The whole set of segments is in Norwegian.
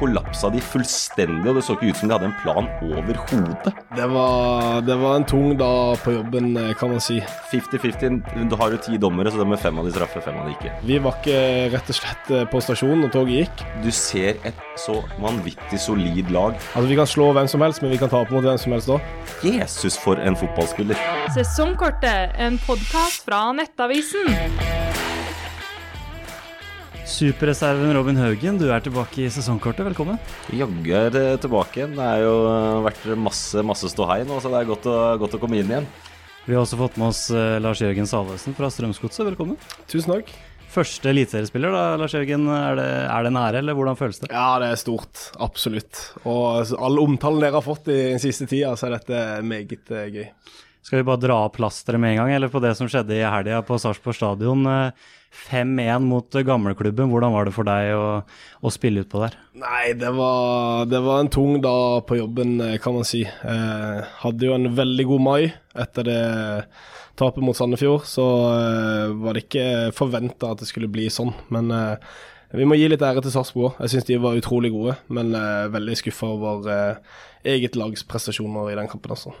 kollapsa de fullstendig, og det så ikke ut som de hadde en plan overhodet. Det var, det var en tung dag på jobben, eh, kan man si. 50-50. Du har jo ti dommere, så det med fem av de straffer, fem av de ikke. Vi var ikke rett og slett eh, på stasjonen når toget gikk. Du ser et så vanvittig solid lag. Altså Vi kan slå hvem som helst, men vi kan tape mot hvem som helst da. Jesus, for en fotballspiller. Sesongkortet, en podkast fra Nettavisen. Superreserven Robin Haugen, du er tilbake i sesongkortet. Velkommen. Jaggu er tilbake igjen. Det har jo vært masse masse ståhei nå, så det er godt å, godt å komme inn igjen. Vi har også fått med oss uh, Lars Jørgen Salvesen fra Strømsgodset. Velkommen. Tusen takk. Første eliteseriespiller, da, Lars Jørgen. Er det, er det en ære, eller hvordan føles det? Ja, det er stort. Absolutt. Og all omtalen dere har fått i den siste tida, så er dette meget gøy. Skal vi bare dra av plasteret med en gang, eller på det som skjedde i helga på Sarpsborg stadion? 5-1 mot gamleklubben. Hvordan var det for deg å, å spille utpå der? Nei, det var, det var, en tung dag på jobben, kan man si. Eh, hadde jo en veldig god mai etter det tapet mot Sandefjord. Så eh, var det ikke forventa at det skulle bli sånn. Men eh, vi må gi litt ære til Sarpsborg òg. Jeg syns de var utrolig gode, men eh, veldig skuffa over eh, eget lags prestasjoner i den kampen. også.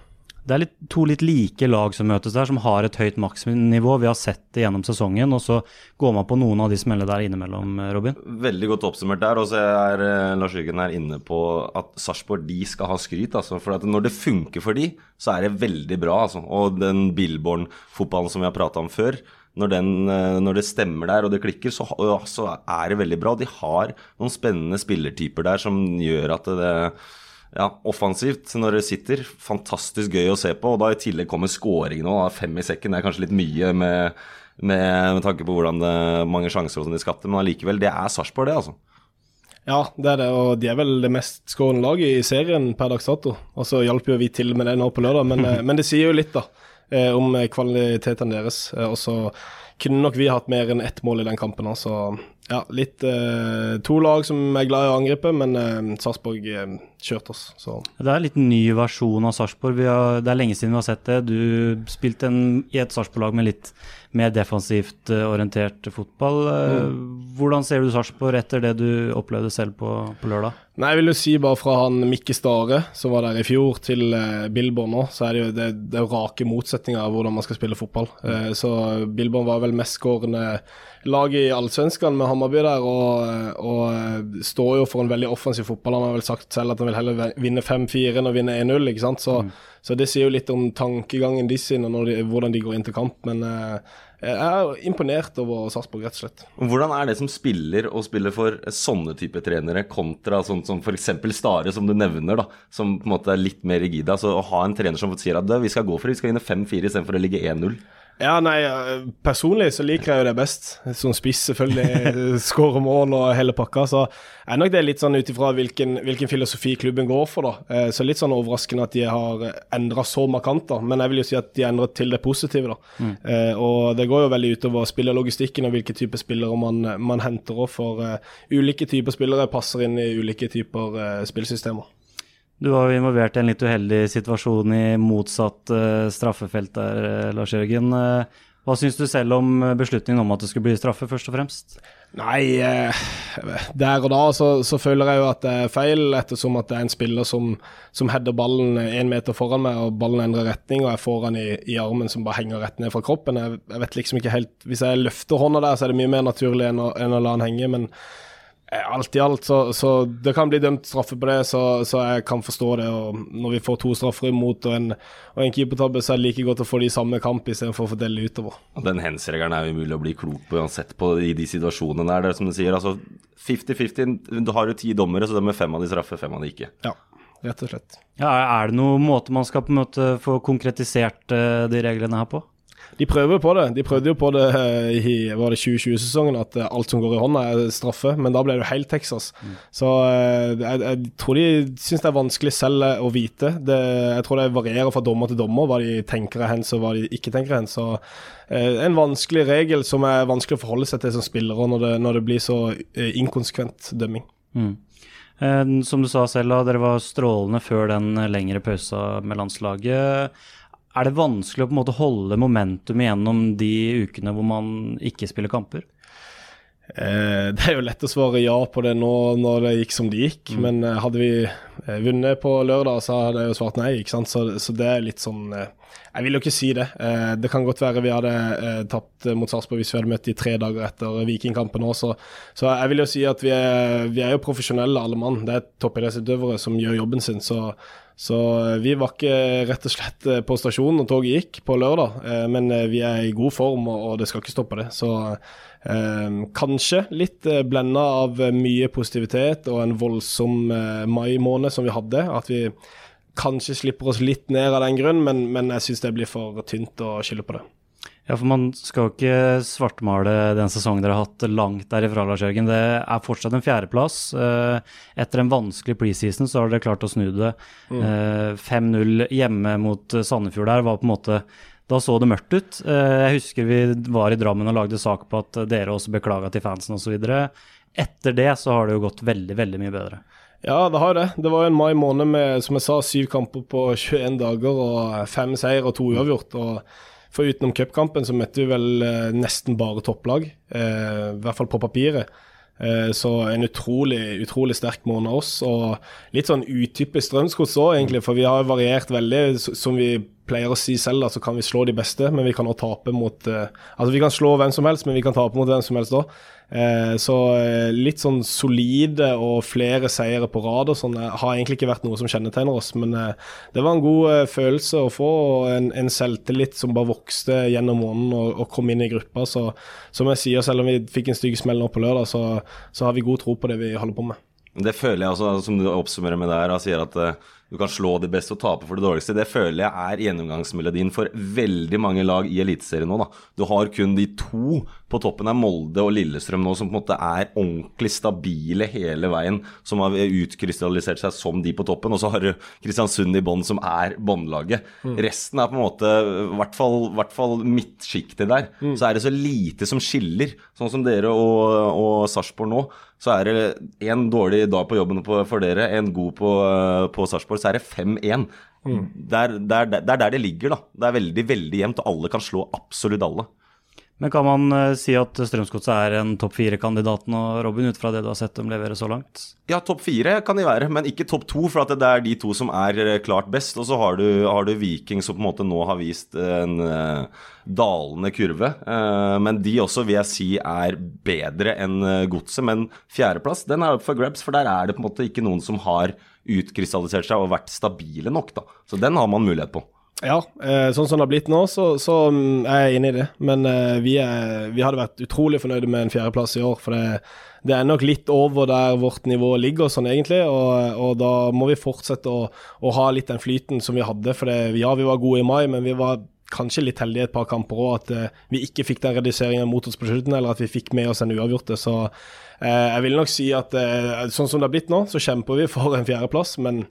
Det er litt, to litt like lag som møtes der, som har et høyt maksnivå. Vi har sett det gjennom sesongen, og så går man på noen av de smellene der innimellom, Robin. Veldig godt oppsummert der. Og så er uh, Lars Jørgen her inne på at Sarpsborg de skal ha skryt. Altså, for når det funker for de, så er det veldig bra. Altså. Og den Billborn-fotballen som vi har prata om før, når, den, uh, når, det stemmer der og det klikker, så, så er det veldig bra. De har noen spennende spillertyper der som gjør at det ja, offensivt når det sitter. Fantastisk gøy å se på. Og da i tillegg kommer scoringen òg. Fem i sekken det er kanskje litt mye med, med, med tanke på hvordan det, mange sjanser de skapte, men allikevel, det er Sarpsborg, det, altså. Ja, det er det, og de er vel det mest skårende laget i serien per dags dato. Og så hjalp jo vi til med det nå på lørdag, men, eh, men det sier jo litt, da, eh, om kvalitetene deres. Eh, og så kunne nok vi hatt mer enn ett mål i den kampen. Så ja, litt eh, To lag som er glad i å angripe, men eh, Sarpsborg eh, kjørte oss. Så. Det er en litt ny versjon av Sarpsborg. Det er lenge siden vi har sett det. Du spilte en, i et Sarpsborg-lag med litt mer defensivt uh, orientert fotball. Uh, mm. Hvordan ser du Sarpsborg etter det du opplevde selv på, på, lørdag? Nei, jeg vil jo si bare fra han Mikke Stare, som var der i fjor, til uh, Billborn nå, så er det jo det, det er rake motsetninger av hvordan man skal spille fotball. Uh, så Billborn var vel mestskårende lag i Allsvenskan med Hammarby der, og, og, står jo for en veldig offensiv fotball. Han har vel sagt selv at han vil heller vinne 5-4 enn å vinne 1-0, ikke sant. Så, mm. så, det sier jo litt om tankegangen de sin og de, hvordan de går inn til kamp. Men eh, jeg er imponert over Sarpsborg, rett og slett. Hvordan er det som spiller å spille for sånne type trenere, kontra sånn som f.eks. Stare, som du nevner, da, som på en måte er litt mer rigide? Altså Å ha en trener som sier at vi skal gå for det, vi skal vinne 5-4 istedenfor å ligge 1-0. Ja, nei, personlig så liker jeg jo det best. Som spiss, selvfølgelig. Skåre mål og hele pakka. Så er nok det litt sånn ut ifra hvilken, hvilken, filosofi klubben går for, da. Eh, så litt sånn overraskende at de har endra så markant, da. Men jeg vil jo si at de har endret til det positive, da. Mm. Eh, og det går jo veldig utover spillerlogistikken og hvilke typer spillere man, man henter òg, for uh, ulike typer spillere passer inn i ulike typer spillsystemer. Du var jo involvert i en litt uheldig situasjon i motsatt uh, straffefelt der, uh, Lars Jørgen. Uh, hva syns du selv om beslutningen om at det skulle bli straffe, først og fremst? Nei, der og da så, så, føler jeg jo at det er feil, ettersom at det er en spiller som, som header ballen én meter foran meg, og ballen endrer retning, og jeg får den i, i, armen som bare henger rett ned fra kroppen. Jeg, jeg, vet liksom ikke helt Hvis jeg løfter hånda der, så er det mye mer naturlig enn å, enn å la den henge, men alt i alt, så, så, det kan bli dømt straffe på det, så, så, jeg kan forstå det. og Når vi får to straffer imot og en, og en keepertabbe, så er det like godt å få de samme kamp istedenfor å fordele utover. Den hens-regelen er umulig å bli klok på uansett på i de situasjonene der. Det er som du sier, altså 50-50. Du har jo ti dommere, så det med fem av de straffer, fem av de ikke. Ja, rett og slett. Ja, Er det noen måte man skal på en måte få konkretisert uh, de reglene her på? De prøver på det. De prøvde jo på det eh, i 2020-sesongen, at eh, alt som går i hånda er straffe. Men da ble det jo helt Texas. Mm. Så eh, jeg, jeg, tror de syns det er vanskelig selv å vite. Det, jeg tror det varierer fra dommer til dommer hva de tenker er hens og hva de ikke tenker er hens. Så en vanskelig regel som er vanskelig å forholde seg til som spillere når det, når det blir så inkonsekvent dømming. Mm. Som du sa selv, dere var strålende før den lengre pausa med landslaget. Er det vanskelig å på en måte holde momentum gjennom de ukene hvor man ikke spiller kamper? Eh, det er jo lett å svare ja på det nå når det gikk som det gikk, mm. men eh, hadde vi vunnet på lørdag, så hadde jeg jo svart nei. ikke sant? Så, så det er litt sånn Jeg vil jo ikke si det. Det kan godt være vi hadde tapt mot Sarpsborg hvis vi hadde møtt de tre dager etter Vikingkampen òg, så, så, jeg vil jo si at vi er, vi er jo profesjonelle alle mann. Det er toppidrettsutøvere som gjør jobben sin. så så vi var ikke rett og slett på stasjonen når toget gikk på lørdag, men vi er i god form, og det skal ikke stoppe det. Så Eh, kanskje litt eh, blenda av mye positivitet og en voldsom eh, mai som vi hadde. At vi kanskje slipper oss litt ned av den grunn, men, men jeg syns det blir for tynt å skylde på det. Ja, for Man skal jo ikke svartmale den sesongen dere har hatt langt derifra, Lars Jørgen. Det er fortsatt en fjerdeplass. Eh, etter en vanskelig preseason så har dere klart å snu det. Mm. 5-0 hjemme mot Sandefjord der var på en måte da så det mørkt ut. Eh, jeg husker vi var i Drammen og lagde sak på at dere også beklaga til fansen osv. Etter det så har det jo gått veldig, veldig mye bedre. Ja, det har det. Det var jo en mai måned med som jeg sa, syv kamper på 21 dager og fem seier og to uavgjort. og For utenom cupkampen så møtte vi vel eh, nesten bare topplag, eh, i hvert fall på papiret. Eh, så en utrolig, utrolig sterk måned av oss, og litt sånn utypisk Strømsgods òg, egentlig. For vi har variert veldig, som vi pleier å si selv, da, så kan vi slå de beste, men vi kan også tape mot eh, Altså vi kan slå hvem som helst, men vi kan tape mot hvem som helst òg. Eh, så uh, litt sånn solide og flere seire på rad og sånn har egentlig ikke vært noe som kjennetegner oss, men det var en god følelse å få, og en, en, selvtillit som bare vokste gjennom måneden og, og, kom inn i gruppa. Så som jeg sier, selv om vi fikk en stygg smell nå på lørdag, så, så, har vi god tro på det vi holder på med. Det føler jeg også, som du oppsummerer med der, og sier at du kan slå de beste og tape for det dårligste. Det føler jeg er gjennomgangsmelodien for veldig mange lag i Eliteserien nå. da. Du har kun de to på toppen av Molde og Lillestrøm nå som på en måte er ordentlig stabile hele veien, som har utkrystallisert seg som de på toppen. Og så har du Kristiansund i bånn, som er båndlaget. Mm. Resten er på en måte, i hvert fall, hvert fall midtsjiktet der. Mm. Så er det så lite som skiller, sånn som dere og, og Sarpsborg nå så er det en dårlig dag på jobben for dere, en god på, på Sarpsborg, så er det 5-1. Mm. Det, er, det, er, det, er, der det ligger, da. Det er veldig, veldig jevnt, og alle kan slå absolutt alle. Men kan man uh, si at Strømsgodset er en topp fire-kandidat nå, Robin, ut fra det du har sett dem levere så langt? Ja, topp fire kan de være, men ikke topp to, for det er de to som er uh, klart best. Og så har du, har du, Viking som på en måte nå har vist en uh, dalende kurve. men de også vil jeg si er bedre enn Godset. Men fjerdeplass den er opp for grabs, for der er det på en måte ikke noen som har utkrystallisert seg og vært stabile nok. da. Så den har man mulighet på. Ja, eh, sånn som det har blitt nå, så, så mm, er jeg enig i det. Men eh, vi, er, vi, hadde vært utrolig fornøyde med en fjerdeplass i år. For det, det, er nok litt over der vårt nivå ligger, sånn egentlig. Og, og da må vi fortsette å, å, ha litt den flyten som vi hadde. For det, ja, vi var gode i mai, men vi var kanskje litt heldige et par kamper òg. At eh, vi ikke fikk den reduseringen mot oss på slutten, eller at vi fikk med oss en uavgjorte. Så jeg vil nok si at sånn som det har blitt nå, så kjemper vi for en fjerdeplass. men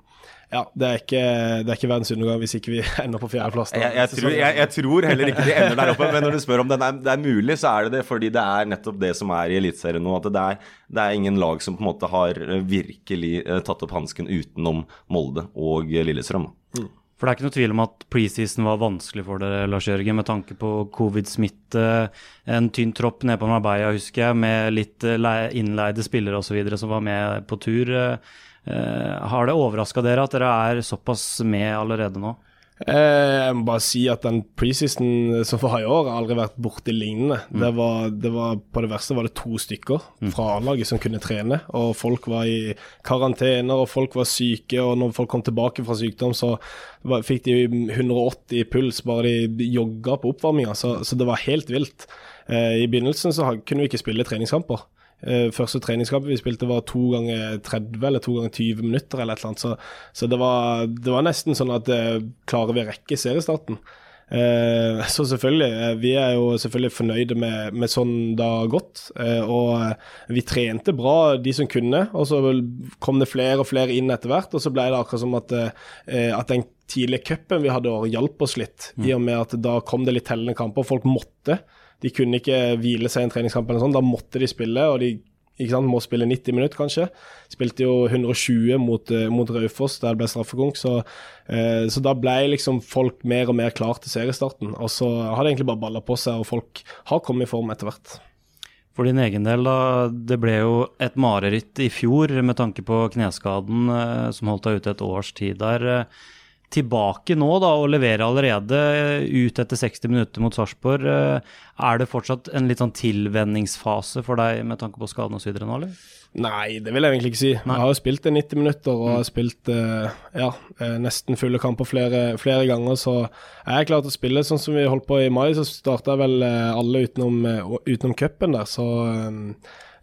ja, det er ikke, det er ikke verdens undergang hvis ikke vi ender på fjerdeplass. Jeg, jeg, tror, jeg, jeg, tror heller ikke de ender der oppe, men når du spør om det er, det er, mulig, så er det det fordi det er nettopp det som er i Eliteserien nå. At det er, det er, ingen lag som på en måte har eh, virkelig eh, tatt opp hansken utenom Molde og Lillestrøm. Mm. For det er ikke noe tvil om at preseason var vanskelig for dere, Lars Jørgen, med tanke på covid-smitte, en tynn tropp nede på Marbella, husker jeg, med litt eh, innleide spillere osv. som var med på tur. Eh, har det overraska dere at dere er såpass med allerede nå? Eh, jeg må bare si at den preseason som var i år, har aldri vært borti lignende. Mm. Det, var, det var, på det verste var det to stykker mm. fra A-laget som kunne trene. Og folk var i karantener, og folk var syke. Og når folk kom tilbake fra sykdom, så var, fikk de 180 puls bare de jogga på oppvarminga. Så, så, det var helt vilt. Eh, I begynnelsen så kunne vi ikke spille treningskamper. Uh, første treningskampen vi spilte var to ganger 30 eller to ganger 20 minutter eller et eller annet. Så, så det, var, det, var, nesten sånn at uh, klarer vi å rekke seriestarten? Uh, så selvfølgelig, vi er jo selvfølgelig fornøyde med, med sånn det har gått. og vi trente bra, de som kunne. Og så kom det flere og flere inn etter hvert. Og så ble det akkurat som at, at den tidlige cupen vi hadde hjalp oss litt. Mm. I og med at da kom det litt tellende kamper. Folk måtte. De kunne ikke hvile seg i en treningskamp eller sånn. Da måtte de spille, og de sant, må spille 90 minutter, kanskje. Spilte jo 120 mot, uh, mot Raufoss der det ble straffekonk, så, eh, så, da ble liksom folk mer og mer klar til seriestarten. Og så har det egentlig bare balla på seg, og folk har kommet i form etter hvert. For din egen del, da. Det ble jo et mareritt i fjor med tanke på kneskaden eh, som holdt deg ute et års tid der. Eh, tilbake nå da, og levere allerede ut etter 60 minutter mot Sarpsborg. Eh, er det fortsatt en litt sånn tilvenningsfase for deg med tanke på skaden osv. nå, eller? Nei, det vil jeg egentlig ikke si. Nei. Jeg har jo spilt i 90 minutter og har spilt eh, ja, eh, nesten fulle kamper flere, flere ganger, så jeg er klar til å spille sånn som vi holdt på i mai. Så starta vel eh, alle utenom, eh, utenom cupen der, så eh,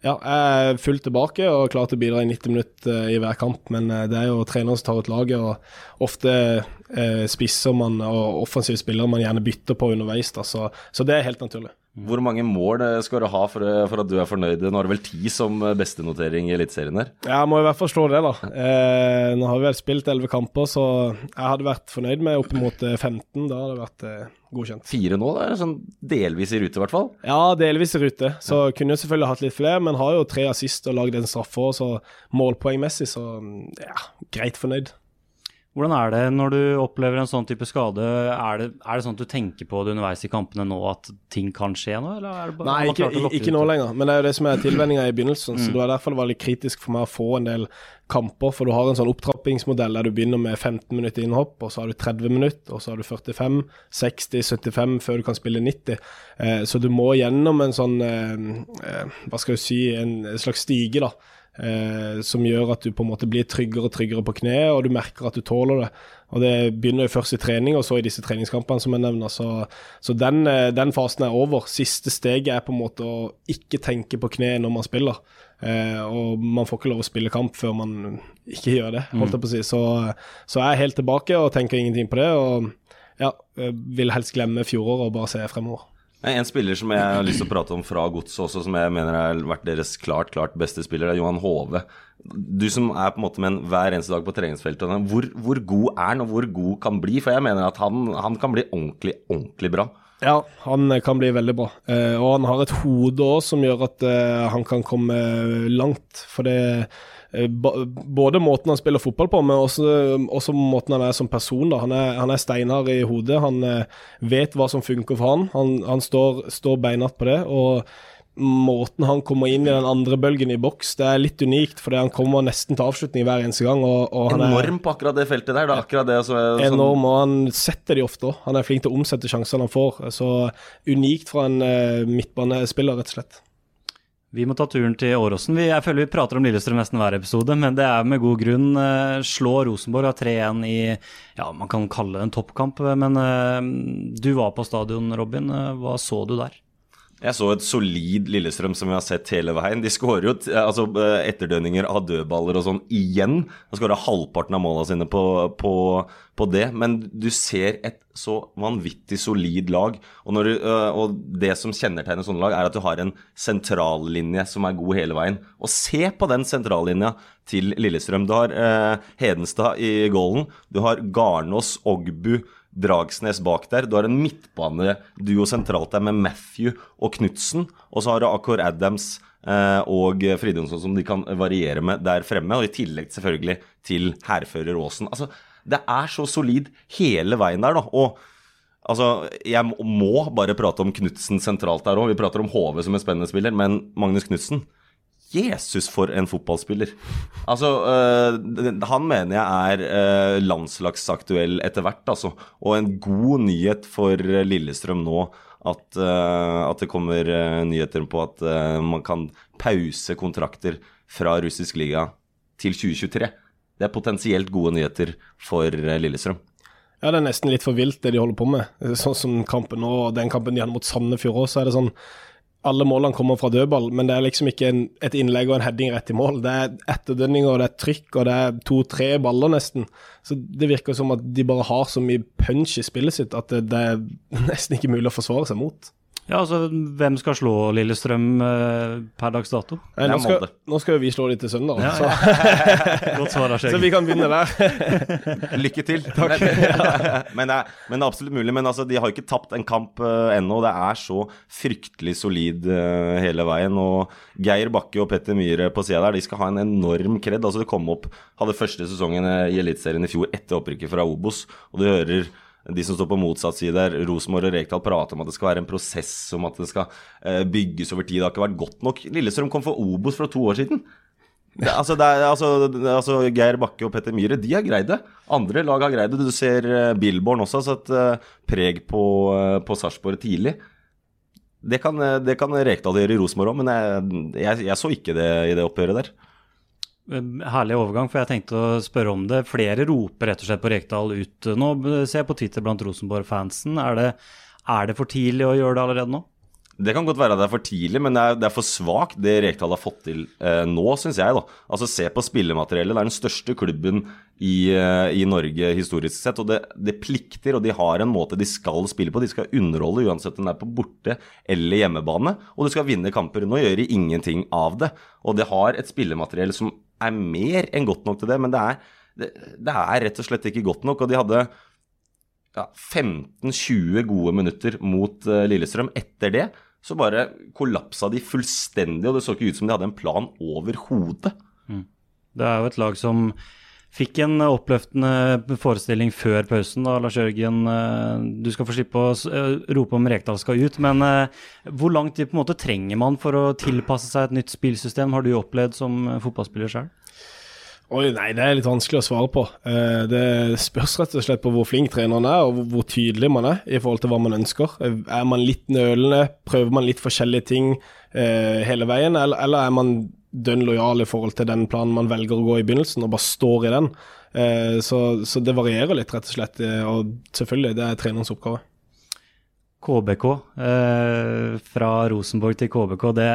ja, jeg er fullt tilbake og klar til å bidra i 90 minutter eh, i hver kamp. Men eh, det er jo treneren som tar ut laget, og ofte eh, spisser man og offensive spillere man gjerne bytter på underveis. Da, så, så det er helt naturlig. Hvor mange mål eh, skal du ha for, eh, for at du er fornøyd? Nå har du vel ti som eh, bestenotering i Eliteserien her? Ja, jeg må i hvert fall slå det, da. Eh, nå har vi vel spilt elleve kamper, så jeg hadde vært fornøyd med oppimot eh, 15. Da hadde det vært eh, godkjent. Fire nå, da? sånn delvis i rute, i hvert fall. Ja, delvis i rute. Så kunne jeg selvfølgelig hatt litt flere, men har jo tre assist og lagd en straffe òg, så målpoengmessig så mm, ja, greit fornøyd. Hvordan er det når du opplever en sånn type skade? Er det, er det sånn at du tenker på det underveis i kampene nå, at ting kan skje nå? Eller det bare, Nei, ikke, ikke nå lenger, men det er jo det som er tilvenninga i begynnelsen. Så det var derfor det var litt kritisk for meg å få en del kamper, for du har en sånn opptrappingsmodell der du begynner med 15 minutter innhopp, og så har du 30 minutter, og så har du 45, 60, 75 før du kan spille 90. Eh, så du må gjennom en sånn, eh, eh, hva skal jeg si, en slags stige, da. Eh, som gjør at du på en måte blir tryggere og tryggere på kneet, og du merker at du tåler det. Og Det begynner jo først i trening, og så i disse treningskampene som jeg nevner. Så, så den, eh, den fasen er over. Siste steget er på en måte å ikke tenke på kneet når man spiller. Eh, og man får ikke lov å spille kamp før man ikke gjør det, holdt jeg på å si. Så, så jeg er helt tilbake og tenker ingenting på det. Og ja, eh, vil helst glemme fjoråret og bare se fremover. Nei, En spiller som jeg har lyst til å prate om fra Godset også, som jeg mener har vært deres klart klart beste spiller, det er Johan Hove. Du som er på en måte med en hver eneste dag på treningsfeltet, hvor, hvor god er han, og hvor god kan bli? For jeg mener at han, han kan bli ordentlig, ordentlig bra. Ja, han kan bli veldig bra. Eh, og han har et hode òg som gjør at eh, han kan komme langt. For det eh, Både måten han spiller fotball på, men også, også måten han er som person. Da. Han er, han er steinhard i hodet. Han eh, vet hva som funker for han. Han, han står, står beinhardt på det. og Måten han kommer inn i den andre bølgen i boks, det er litt unikt. Fordi han kommer nesten til avslutning hver eneste gang. Og, og han er Enorm på akkurat det feltet der. Det er akkurat det altså, sånn, enorm, og han setter de ofte òg. Han er flink til å omsette sjansene han får. Så unikt fra en eh, midtbanespiller, rett og slett. Vi må ta turen til Åråsen. Jeg føler vi prater om Lillestrøm nesten hver episode, men det er med god grunn. Eh, Slå Rosenborg av 3-1 i ja, man kan kalle det en toppkamp. Men eh, du var på stadion, Robin. Eh, Hva så du der? Jeg så et solid Lillestrøm som vi har sett hele veien. De skårer jo altså, eh, etterdønninger av dødballer og sånn igjen. De skåra halvparten av måla sine på, på, på det. Men du ser et så vanvittig solid lag. Og, du, eh, og det som kjennetegner sånne lag, er at du har en sentrallinje som er god hele veien. Og se på den sentrallinja til Lillestrøm. Du har eh, Hedenstad i goalen. Du har Garnås, Ogbu, Dragsnes bak der. Du har en midtbaneduo sentralt der med Matthew og Knutsen. Og så har du Akor Adams eh, og Fridjonsson som de kan variere med der fremme. Og i tillegg selvfølgelig til hærfører Aasen. Altså, det er så solid hele veien der, da. Og altså, jeg må- bare prate om Knutsen sentralt der òg. Vi prater om HV som en spennende spiller, men Magnus Knutsen Jesus, for en fotballspiller. Altså, øh, han mener jeg er øh, landslagsaktuell etter hvert, altså. Og en god nyhet for øh, Lillestrøm nå at, øh, at det kommer nyheter på at man kan pause kontrakter fra russisk liga til 2023. Det er potensielt gode nyheter for Lillestrøm. Ja, det er nesten litt for vilt det de holder på med. Sånn som kampen nå, og den kampen de hadde mot Sandefjord òg, så er det sånn alle målene kommer fra dødball, men det er liksom ikke en, et innlegg og en heading rett i mål. Det er etterdønninger, det er trykk, og det er to-tre baller nesten. Så det virker som at de bare har så mye punch i spillet sitt at det, det er nesten ikke mulig å forsvare seg mot. Ja, altså, Hvem skal slå Lillestrøm eh, per dags dato? Eh, Nå skal, nå skal jo vi slå dem til søndag, Ja, så, Godt svar så vi kan begynne der. Lykke til. Men, men, det er, men det er absolutt mulig. Men altså, de har ikke tapt en kamp uh, ennå. Det er så fryktelig solid uh, hele veien. Og Geir Bakke og Petter Myhre på sida der, de skal ha en enorm kred. Altså, de kom opp, hadde første sesongen eh, i Eliteserien i fjor etter opprykket fra Obos, og du hører de som står på motsatt side Rosenborg og Rekdal prater om at det skal være en prosess, om at det skal eh, bygges over tid. Det har ikke vært godt nok. Lillestrøm kom for Obos for to år siden. Det, altså, det er, altså, det, altså, Geir Bakke og Petter Myhre de har greid det. Andre lag har greid det. Du ser uh, Billborn også har satt uh, preg på, uh, på Sarpsborg tidlig. Det kan, det kan Rekdal gjøre i Rosenborg òg, men jeg, jeg, jeg, så ikke det i det oppgjøret der. Herlig overgang, for jeg tenkte å spørre om det. Flere roper rett og slett på Rekdal ut. Nå ser jeg på Twitter blant Rosenborg-fansen. Er, er det for tidlig å gjøre det allerede nå? Det kan godt være at det er for tidlig, men det er, det er for svakt det Rekdal har fått til eh, nå, syns jeg. da. Altså Se på spillemateriellet. Det er den største klubben i, eh, i Norge historisk sett. og det, det, plikter, og de har en måte de skal spille på. De skal underholde uansett om det er på borte- eller hjemmebane. Og du skal vinne kamper. Nå gjør de ingenting av det. Og det har et spillemateriell som er mer enn godt nok til det, men det er, det, det er rett og slett ikke godt nok. Og de hadde ja, 15-20 gode minutter mot uh, Lillestrøm. Etter det så bare kollapsa de fullstendig, og det så ikke ut som de hadde en plan overhodet. Mm. Det er jo et lag som fikk en oppløftende forestilling før pausen, da, Lars Jørgen. Eh, du skal få slippe å eh, rope om Rekdal skal ut, men hvor lang tid på en måte trenger man for å tilpasse seg et nytt spillsystem, har du opplevd som fotballspiller sjøl? Oi, nei, Det er litt vanskelig å svare på. Eh, det spørs rett og slett på hvor flink treneren er, og hvor tydelig man er i forhold til hva man ønsker. Er man litt nølende, prøver man litt forskjellige ting eh, hele veien, eller, er man dønn lojal i forhold til den planen man velger å gå i begynnelsen, og bare står i den? Eh, så, så det varierer litt, rett og slett. Og selvfølgelig, det er trenerens oppgave. KBK, eh, fra Rosenborg til KBK, det,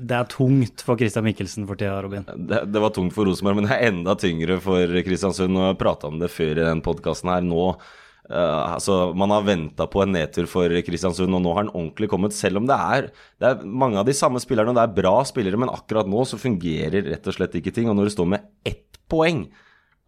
det er tungt for Christian Mikkelsen for tida, Robin? Det, det, var tungt for Rosenborg, men det er enda tyngre for Kristiansund. Og jeg prata om det før i den podkasten her. Nå Uh, altså, Man har venta på en nedtur for Kristiansund, og nå har den ordentlig kommet. Selv om det er, det er, mange av de samme spillerne, og det er bra spillere, men akkurat nå så fungerer rett og slett ikke ting. Og når det står med ett poeng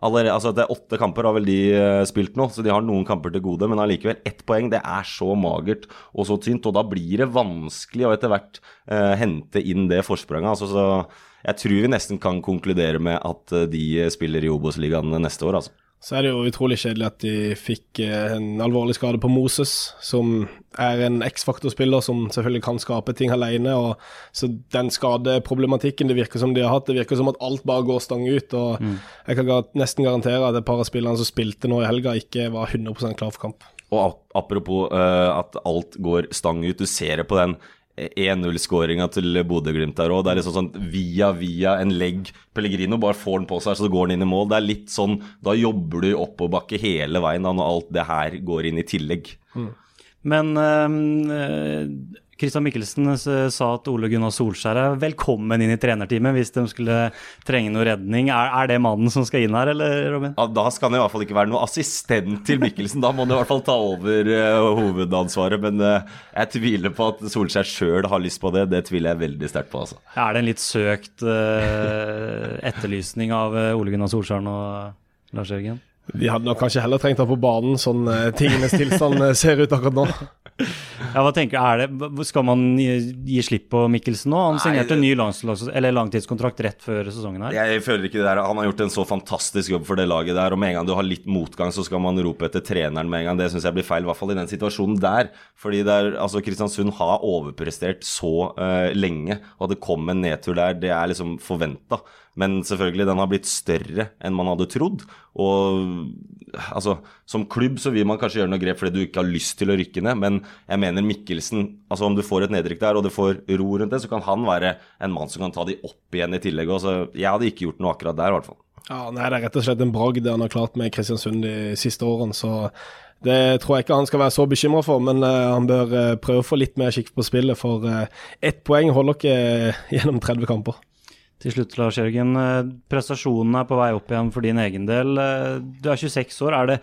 Allerede, altså det er Åtte kamper har vel de uh, spilt nå, så de har noen kamper til gode. Men allikevel, ett poeng det er så magert og så tynt. Og da blir det vanskelig å etter hvert uh, hente inn det forspranget. Altså, så jeg tror vi nesten kan konkludere med at de spiller i Obos-ligaen neste år. altså. Så er det jo utrolig kjedelig at de fikk eh, en alvorlig skade på Moses, som er en X-faktor-spiller som selvfølgelig kan skape ting alene. Og, så den skadeproblematikken det virker som de har hatt, det virker som at alt bare går stang ut. og mm. Jeg kan nesten garantere at et par av spillerne som spilte nå i helga, ikke var 100% klar for kamp. Og apropos uh, at alt går stang ut, du ser det på den 1-0-skåringa til Bodø-Glimt der òg. Det er liksom sånn via via en legg. Pellegrino bare får den på seg, så går den inn i mål. Det er litt sånn Da jobber du oppoverbakke hele veien da, når alt det her går inn i tillegg. Mm. Men øh, Christian Mikkelsen eh, sa at Ole Gunnar Solskjær er velkommen inn i trenerteamet hvis de skulle trenge noe redning. Er, er, det mannen som skal inn her, eller Robin? Ja, da skal han i hvert fall ikke være noe assistent til Mikkelsen. Da må han i hvert fall ta over uh, hovedansvaret. Men uh, jeg tviler på at Solskjær sjøl har lyst på det. Det tviler jeg veldig sterkt på. Altså. Er det en litt søkt uh, etterlysning av Ole Gunnar Solskjær nå, Lars Jørgen? De hadde nok kanskje heller trengt ham på banen, sånn tingenes tilstand ser ut akkurat nå. Ja, hva tenker du, det, Skal man gi, gi slipp på Mikkelsen nå? Han signerte en ny langtidskontrakt rett før sesongen her. Jeg føler ikke det der. Han har gjort en så fantastisk jobb for det laget der. Og med en gang du har litt motgang, så skal man rope etter treneren med en gang. Det syns jeg blir feil, i hvert fall i den situasjonen der. Fordi der, altså Kristiansund har overprestert så uh, lenge, og at det kom en nedtur der, det er liksom forventa. Men selvfølgelig, den har blitt større enn man hadde trodd. Og altså, som klubb så vil man kanskje gjøre noe grep fordi du ikke har lyst til å rykke ned, men jeg mener Mikkelsen altså Om du får et nedrykk der, og du får ro rundt det, så kan han være en mann som kan ta de opp igjen i tillegg. Også. jeg hadde ikke gjort noe akkurat der, i hvert fall. Ja, nei, Det er rett og slett en bragd han har klart med Kristiansund de siste årene. så det tror jeg ikke han skal være så bekymra for, men uh, han bør uh, prøve å få litt mer skikk på spillet. For uh, ett poeng holder ikke gjennom 30 kamper. Til slutt, Lars Jørgen. Prestasjonen prestasjonene er på vei opp igjen for din egen del. Eh, du er 26 år. Er det,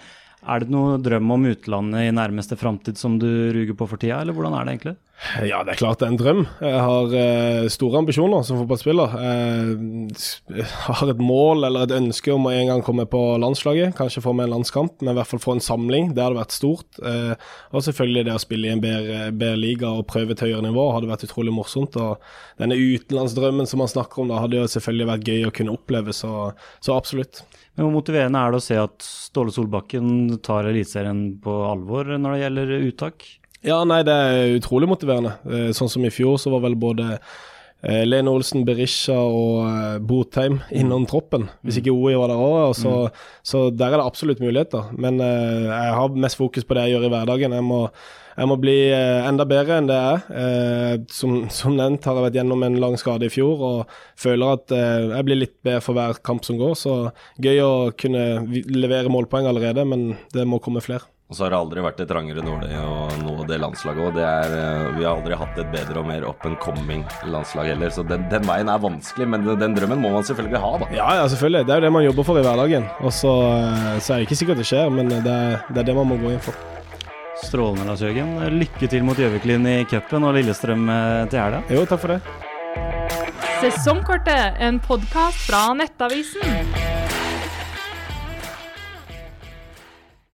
er det noe drøm om utlandet i nærmeste framtid som du ruger på for tida, eller hvordan er det egentlig? Ja, det er klart det er en drøm. Jeg har eh, store ambisjoner som fotballspiller. Eh, har et mål eller et ønske om å en gang komme på landslaget. Kanskje få med en landskamp, men i hvert fall få en samling. Det hadde vært stort. Eh, og selvfølgelig det å spille i en bedre, bedre liga og prøve et høyere nivå hadde vært utrolig morsomt. Og denne utenlandsdrømmen som man snakker om, da hadde jo selvfølgelig vært gøy å kunne oppleve, så, så absolutt. Men Hvor motiverende er det å se at Ståle Solbakken tar Eliteserien på alvor når det gjelder uttak? Ja, nei, det er utrolig motiverende. Eh, sånn som i fjor, så var vel både eh, Lene Olsen, Berisha og eh, Botheim innom troppen. Hvis ikke OI var der òg. Så, så der er det absolutt muligheter. Men jeg har mest fokus på det jeg gjør i hverdagen. Jeg må, jeg må bli enda bedre enn det jeg er. Som, som, nevnt har jeg vært gjennom en lang skade i fjor og føler at jeg blir litt bedre for hver kamp som går. Så gøy å kunne levere målpoeng allerede, men det må komme flere. Og så har det aldri vært et trangere nåløye å nå det landslaget òg. Vi har aldri hatt et bedre og mer up and coming landslag heller. Så den, den, veien er vanskelig, men den drømmen må man selvfølgelig ha, da. Ja, ja, selvfølgelig. Det er jo det man jobber for i hverdagen. Og så, så er det ikke sikkert det skjer, men det er, det er det man må gå inn for. Strålende, Lars Jørgen. Lykke til mot Gjøviklin i cupen og Lillestrøm eh, til helga. Jo, takk for det. Sesongkortet, en podkast fra Nettavisen.